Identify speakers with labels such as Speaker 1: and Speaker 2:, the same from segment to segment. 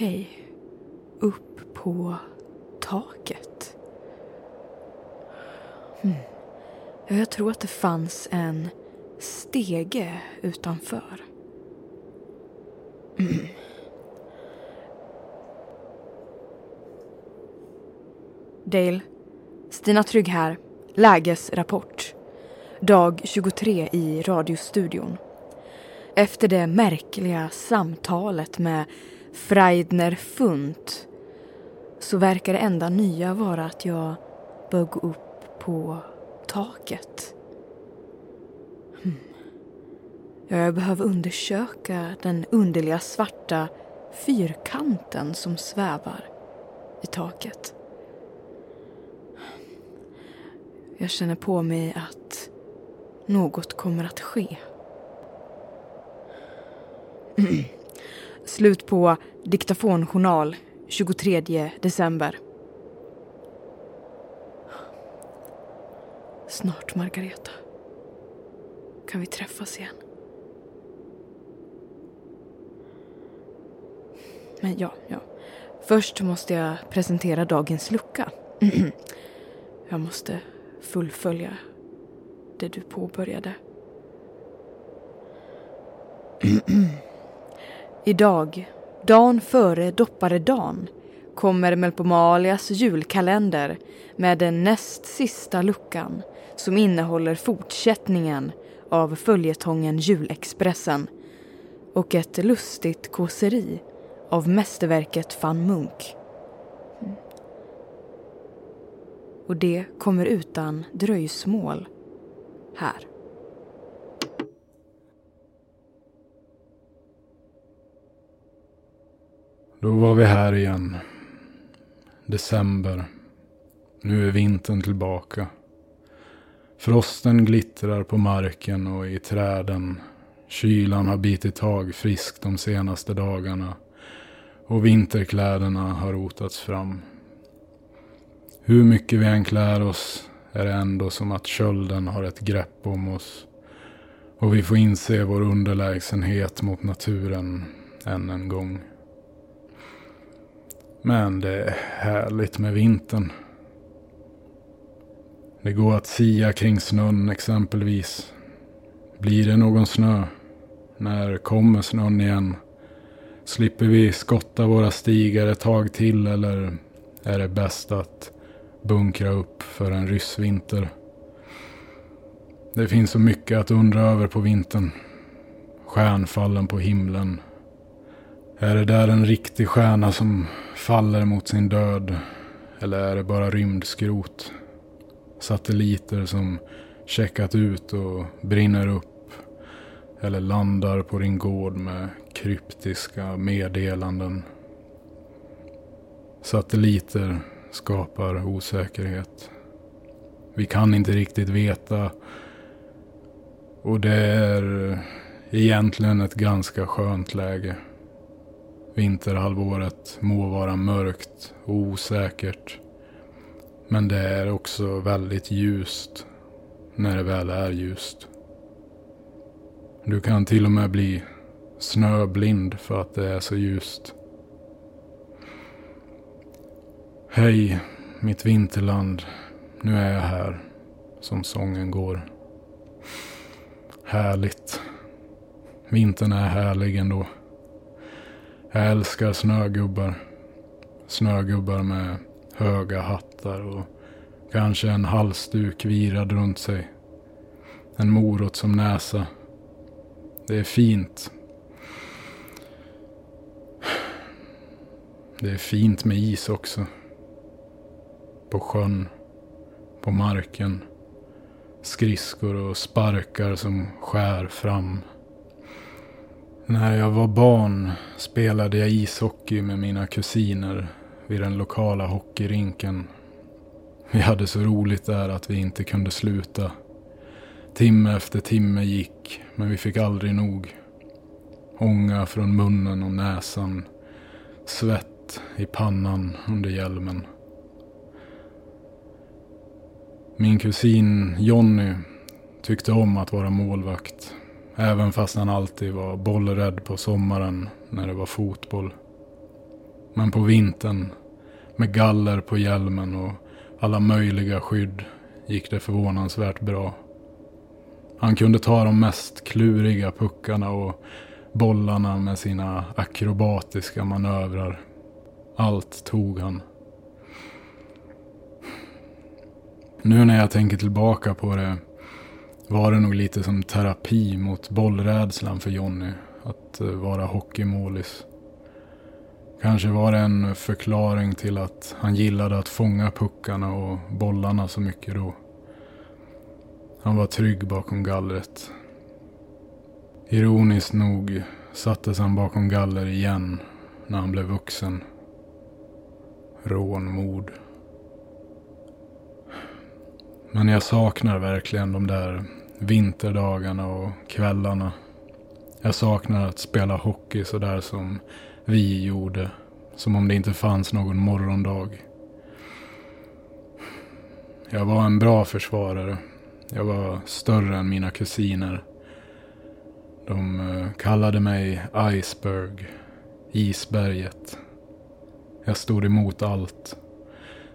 Speaker 1: Okej. Upp på taket. Mm. Jag tror att det fanns en stege utanför. Mm. Dale, Stina Trygg här. Lägesrapport. Dag 23 i radiostudion. Efter det märkliga samtalet med Freidner Funt så verkar det enda nya vara att jag bör gå upp på taket. Hmm. Jag behöver undersöka den underliga svarta fyrkanten som svävar i taket. Jag känner på mig att något kommer att ske. Slut på diktafonjournal 23 december. Snart, Margareta. Kan vi träffas igen? Men ja, ja. Först måste jag presentera dagens lucka. jag måste fullfölja det du påbörjade. Idag, dagen före dopparedagen, kommer Melpomalias julkalender med den näst sista luckan som innehåller fortsättningen av följetongen Julexpressen och ett lustigt kåseri av mästerverket van Munk. Och det kommer utan dröjsmål här.
Speaker 2: Då var vi här igen. December. Nu är vintern tillbaka. Frosten glittrar på marken och i träden. Kylan har bitit tag friskt de senaste dagarna. Och vinterkläderna har rotats fram. Hur mycket vi än klär oss är det ändå som att kölden har ett grepp om oss. Och vi får inse vår underlägsenhet mot naturen än en gång. Men det är härligt med vintern. Det går att sia kring snön exempelvis. Blir det någon snö? När kommer snön igen? Slipper vi skotta våra stigar ett tag till eller är det bäst att bunkra upp för en ryssvinter? Det finns så mycket att undra över på vintern. Stjärnfallen på himlen. Är det där en riktig stjärna som faller mot sin död? Eller är det bara rymdskrot? Satelliter som checkat ut och brinner upp? Eller landar på din gård med kryptiska meddelanden? Satelliter skapar osäkerhet. Vi kan inte riktigt veta. Och det är egentligen ett ganska skönt läge. Vinterhalvåret må vara mörkt och osäkert. Men det är också väldigt ljust när det väl är ljust. Du kan till och med bli snöblind för att det är så ljust. Hej, mitt vinterland. Nu är jag här, som sången går. Härligt. Vintern är härlig ändå. Jag älskar snögubbar. Snögubbar med höga hattar och kanske en halsduk virad runt sig. En morot som näsa. Det är fint. Det är fint med is också. På sjön, på marken. Skridskor och sparkar som skär fram när jag var barn spelade jag ishockey med mina kusiner vid den lokala hockeyrinken. Vi hade så roligt där att vi inte kunde sluta. Timme efter timme gick, men vi fick aldrig nog. Ånga från munnen och näsan. Svett i pannan under hjälmen. Min kusin Jonny tyckte om att vara målvakt. Även fast han alltid var bollrädd på sommaren när det var fotboll. Men på vintern, med galler på hjälmen och alla möjliga skydd, gick det förvånansvärt bra. Han kunde ta de mest kluriga puckarna och bollarna med sina akrobatiska manövrar. Allt tog han. Nu när jag tänker tillbaka på det var det nog lite som terapi mot bollrädslan för Jonny att eh, vara hockeymålis. Kanske var det en förklaring till att han gillade att fånga puckarna och bollarna så mycket då. Han var trygg bakom gallret. Ironiskt nog sattes han bakom galler igen när han blev vuxen. Rånmord. Men jag saknar verkligen de där vinterdagarna och kvällarna. Jag saknar att spela hockey sådär som vi gjorde. Som om det inte fanns någon morgondag. Jag var en bra försvarare. Jag var större än mina kusiner. De eh, kallade mig Iceberg, isberget. Jag stod emot allt.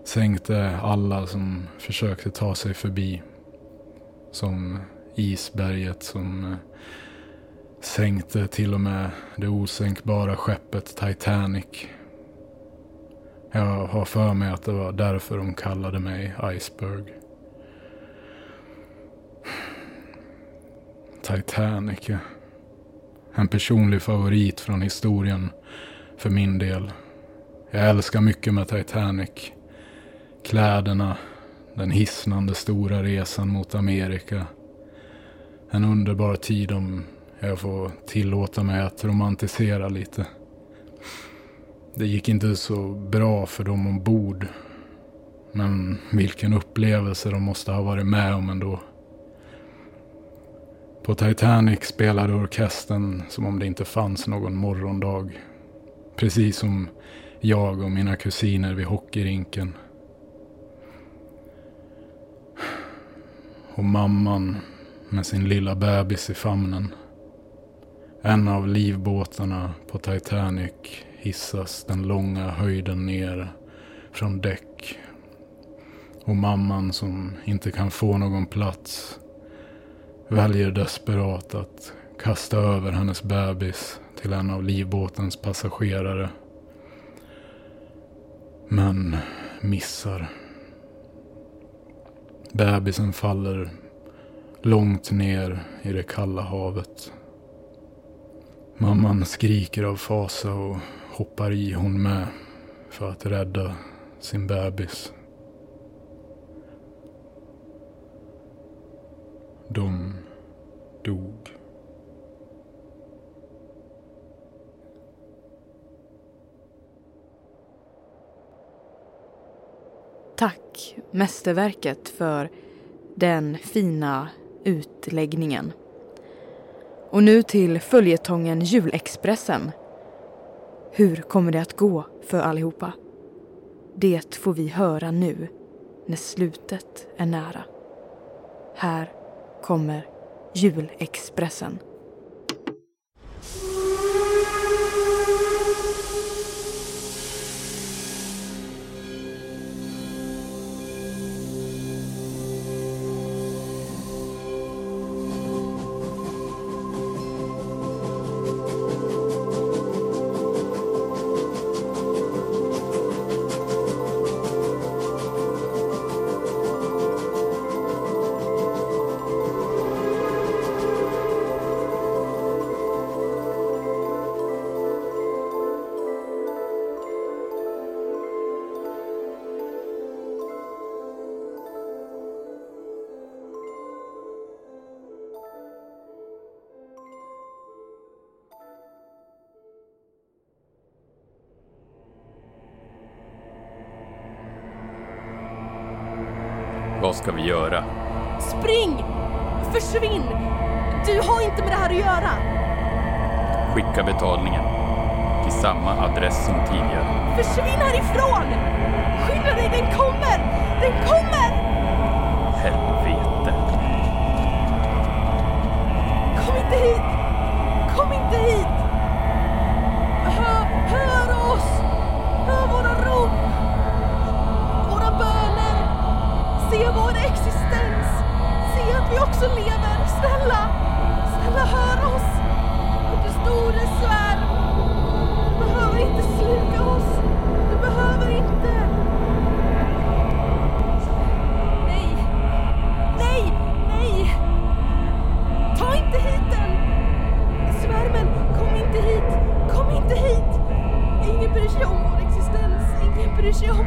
Speaker 2: Sänkte alla som försökte ta sig förbi. Som isberget som eh, sänkte till och med det osänkbara skeppet Titanic. Jag har för mig att det var därför de kallade mig Iceberg. Titanic. En personlig favorit från historien för min del. Jag älskar mycket med Titanic. Kläderna, den hisnande stora resan mot Amerika. En underbar tid om jag får tillåta mig att romantisera lite. Det gick inte så bra för dem ombord. Men vilken upplevelse de måste ha varit med om ändå. På Titanic spelade orkestern som om det inte fanns någon morgondag. Precis som jag och mina kusiner vid hockeyrinken. Och mamman med sin lilla bebis i famnen. En av livbåtarna på Titanic hissas den långa höjden ner från däck. Och mamman som inte kan få någon plats väljer desperat att kasta över hennes bebis till en av livbåtens passagerare. Men missar. Bebisen faller långt ner i det kalla havet. Mamman skriker av fasa och hoppar i hon med för att rädda sin bebis. De dog.
Speaker 1: Tack, mästerverket, för den fina utläggningen. Och nu till följetongen Julexpressen. Hur kommer det att gå för allihopa? Det får vi höra nu, när slutet är nära. Här kommer Julexpressen.
Speaker 3: Vad ska vi göra?
Speaker 4: Spring! Försvinn! Du har inte med det här att göra!
Speaker 3: Skicka betalningen till samma adress som tidigare.
Speaker 4: Försvinn härifrån! Ingen bryr sig om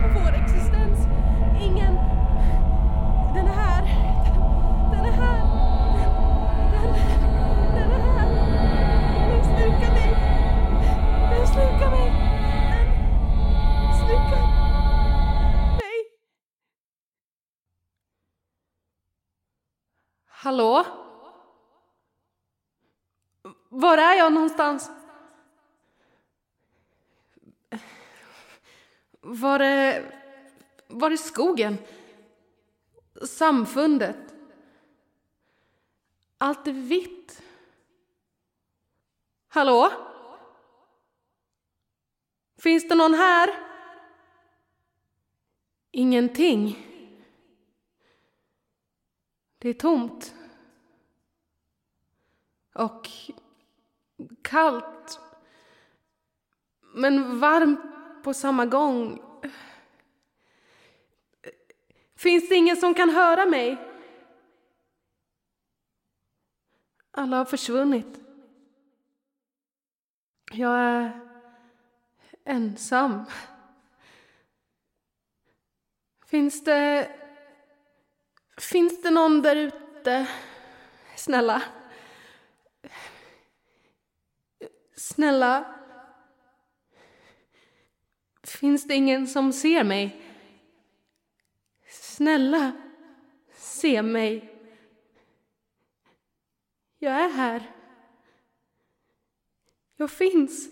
Speaker 4: Var är... Var är skogen? Samfundet? Allt är vitt. Hallå? Finns det någon här? Ingenting. Det är tomt. Och kallt. Men varmt på samma gång. Finns det ingen som kan höra mig? Alla har försvunnit. Jag är ensam. Finns det... Finns det någon där ute? Snälla. Snälla. Finns det ingen som ser mig? Snälla, se mig. Jag är här. Jag finns.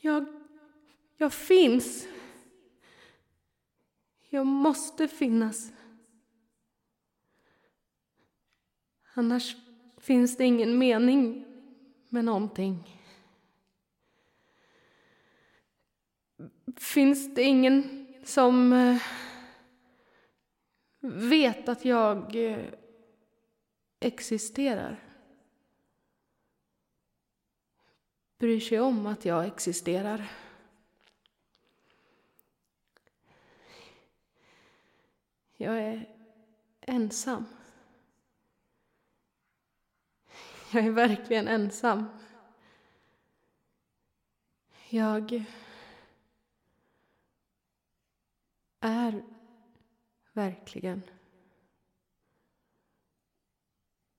Speaker 4: Jag, jag finns. Jag måste finnas. Annars finns det ingen mening med någonting. Finns det ingen som eh, vet att jag eh, existerar? Bryr sig om att jag existerar? Jag är ensam. Jag är verkligen ensam. Jag är verkligen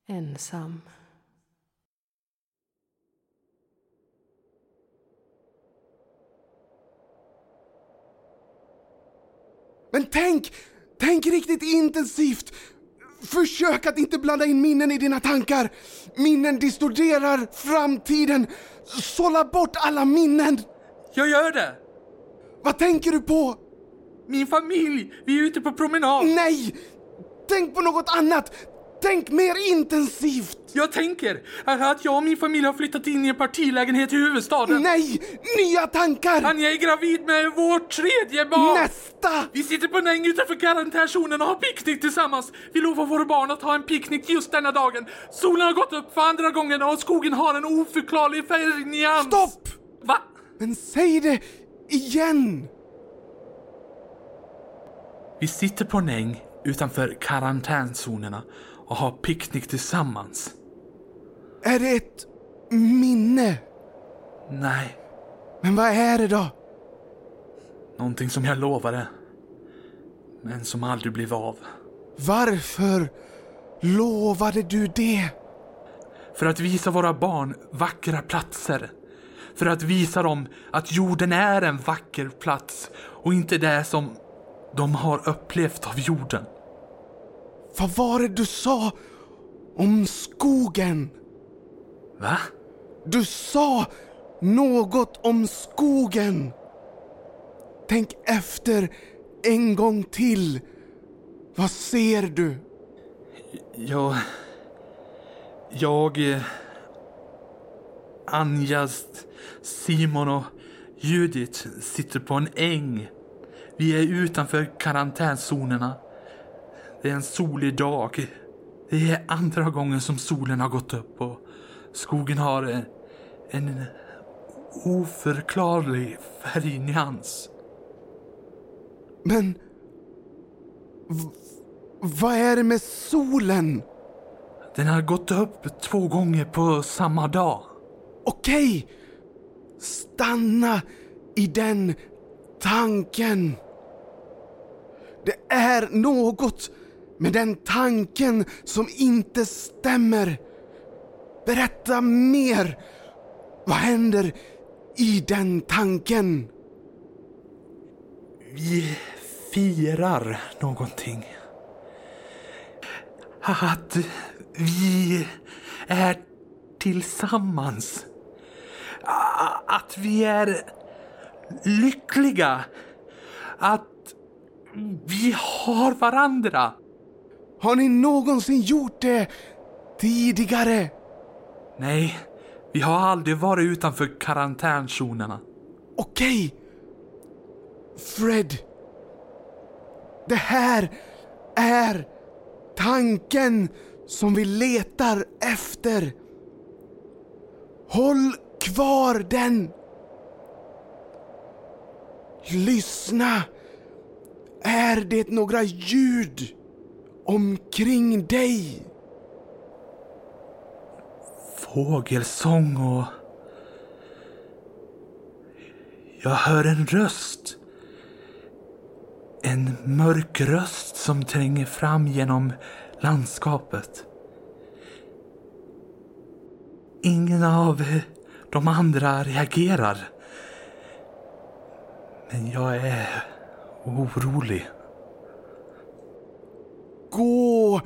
Speaker 4: ensam.
Speaker 5: Men tänk! Tänk riktigt intensivt! Försök att inte blanda in minnen i dina tankar! Minnen distorderar framtiden! Sålla bort alla minnen!
Speaker 6: Jag gör det!
Speaker 5: Vad tänker du på?
Speaker 6: Min familj! Vi är ute på promenad!
Speaker 5: Nej! Tänk på något annat! Tänk mer intensivt!
Speaker 6: Jag tänker att jag och min familj har flyttat in i en partilägenhet i huvudstaden.
Speaker 5: Nej! Nya tankar!
Speaker 6: Anja är gravid med vårt tredje barn!
Speaker 5: Nästa!
Speaker 6: Vi sitter på en äng utanför karantänzonen och har picknick tillsammans. Vi lovar våra barn att ha en picknick just denna dagen. Solen har gått upp för andra gången och skogen har en oförklarlig färgnyans.
Speaker 5: Stopp!
Speaker 6: Va?
Speaker 5: Men säg det igen!
Speaker 6: Vi sitter på en äng utanför karantänzonerna och har picknick tillsammans.
Speaker 5: Är det ett minne?
Speaker 6: Nej,
Speaker 5: Men vad är det då?
Speaker 6: någonting som jag lovade. Men som aldrig blev av.
Speaker 5: Varför lovade du det?
Speaker 6: För att visa våra barn vackra platser. För att visa dem att jorden är en vacker plats och inte det som de har upplevt av jorden.
Speaker 5: Vad var det du sa om skogen?
Speaker 6: Va?
Speaker 5: Du sa något om skogen. Tänk efter en gång till. Vad ser du?
Speaker 6: Jag... Jag... eh, Anja, Simon och Judith sitter på en äng. Vi är utanför karantänzonerna. Det är en solig dag. Det är andra gången som solen har gått upp och skogen har en, en oförklarlig färgnyans.
Speaker 5: Men... Vad är det med solen?
Speaker 6: Den har gått upp två gånger på samma dag.
Speaker 5: Okej! Stanna i den tanken. Det är något med den tanken som inte stämmer. Berätta mer. Vad händer i den tanken?
Speaker 6: Vi firar någonting. Att vi är tillsammans. Att vi är lyckliga. Att vi har varandra.
Speaker 5: Har ni någonsin gjort det tidigare?
Speaker 6: Nej, vi har aldrig varit utanför karantänzonerna.
Speaker 5: Okej. Fred. Det här är tanken som vi letar efter. Håll kvar den. Lyssna. Är det några ljud omkring dig?
Speaker 6: Fågelsång och... Jag hör en röst. En mörk röst som tränger fram genom landskapet. Ingen av de andra reagerar. Men jag är orolig.
Speaker 5: Gå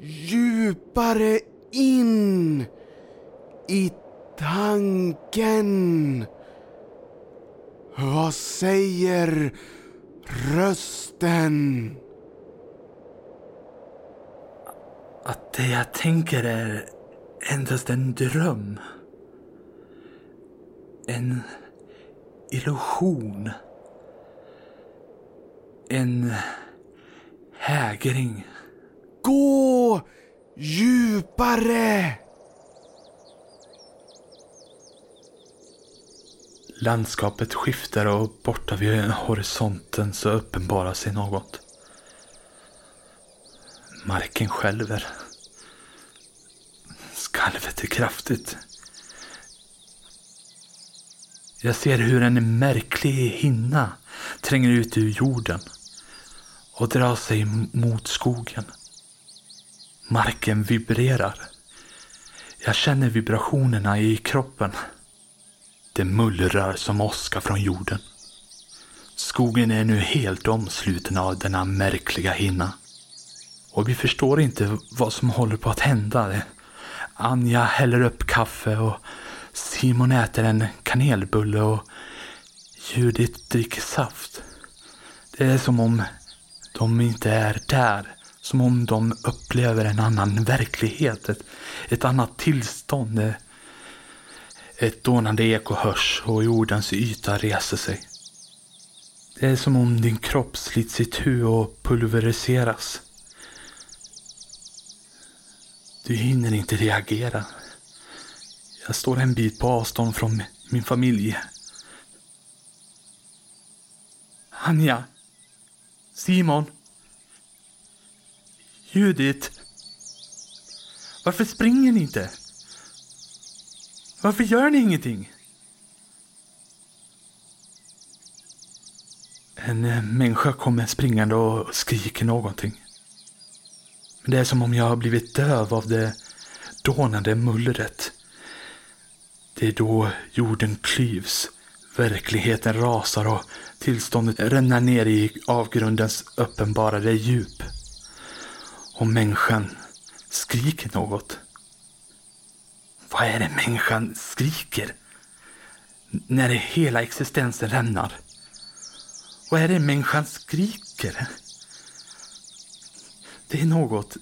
Speaker 5: djupare in i tanken. Vad säger rösten?
Speaker 6: Att det jag tänker är endast en dröm. En illusion. En hägring.
Speaker 5: Gå djupare!
Speaker 6: Landskapet skiftar och borta vid horisonten så uppenbarar sig något. Marken skälver. Skalvet är kraftigt. Jag ser hur en märklig hinna tränger ut ur jorden och drar sig mot skogen. Marken vibrerar. Jag känner vibrationerna i kroppen. Det mullrar som åska från jorden. Skogen är nu helt omsluten av denna märkliga hinna. Och vi förstår inte vad som håller på att hända. Anja häller upp kaffe och Simon äter en kanelbulle och Judith dricker saft. Det är som om de inte är där. Som om de upplever en annan verklighet. Ett, ett annat tillstånd. Ett dånande eko hörs och jordens yta reser sig. Det är som om din kropp slits itu och pulveriseras. Du hinner inte reagera. Jag står en bit på avstånd från min familj. Anja. Simon. Judith. Varför springer ni inte? Varför gör ni ingenting? En eh, människa kommer springande och skriker någonting. Men det är som om jag har blivit döv av det dånande mullret. Det är då jorden klyvs, verkligheten rasar och tillståndet ränner ner i avgrundens uppenbarade djup. Och människan skriker något. Vad är det människan skriker? När hela existensen rämnar. Vad är det människan skriker? Det är något...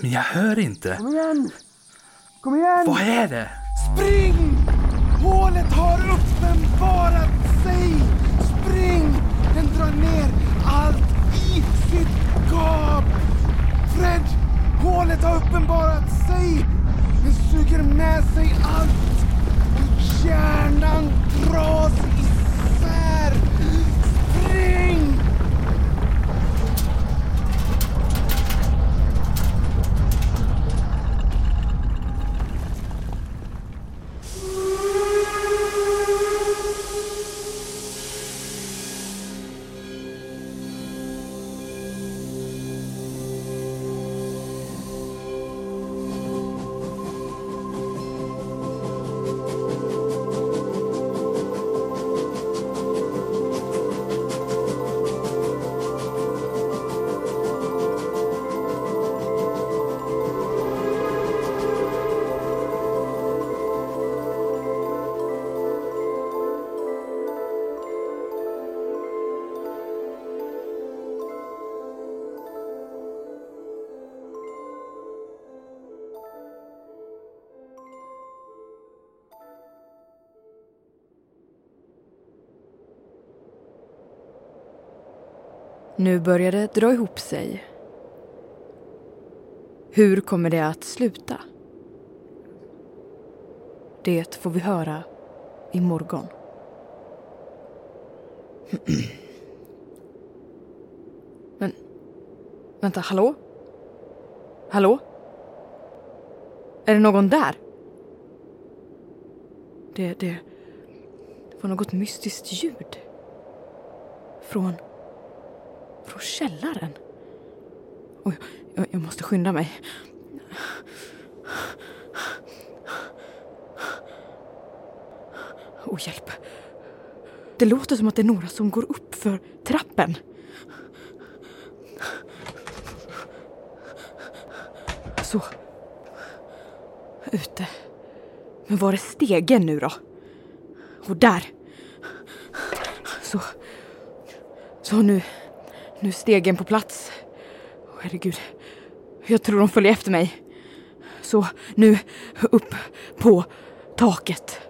Speaker 6: Men jag hör inte.
Speaker 5: Kom igen! Kom igen!
Speaker 6: Vad är det?
Speaker 5: Spring! Hålet har uppenbarat sig! Spring! Den drar ner allt i sitt gap! Fred! Hålet har uppenbarat sig!
Speaker 1: Nu börjar det dra ihop sig. Hur kommer det att sluta? Det får vi höra i morgon. Men, vänta, hallå? Hallå? Är det någon där? Det, det, det var något mystiskt ljud. Från från källaren. Och jag, jag måste skynda mig. Åh, oh, hjälp. Det låter som att det är några som går upp för trappen. Så. Ute. Men var är stegen nu då? Och där. Så. Så nu. Nu är stegen på plats. Oh, herregud. Jag tror de följer efter mig. Så nu upp på taket.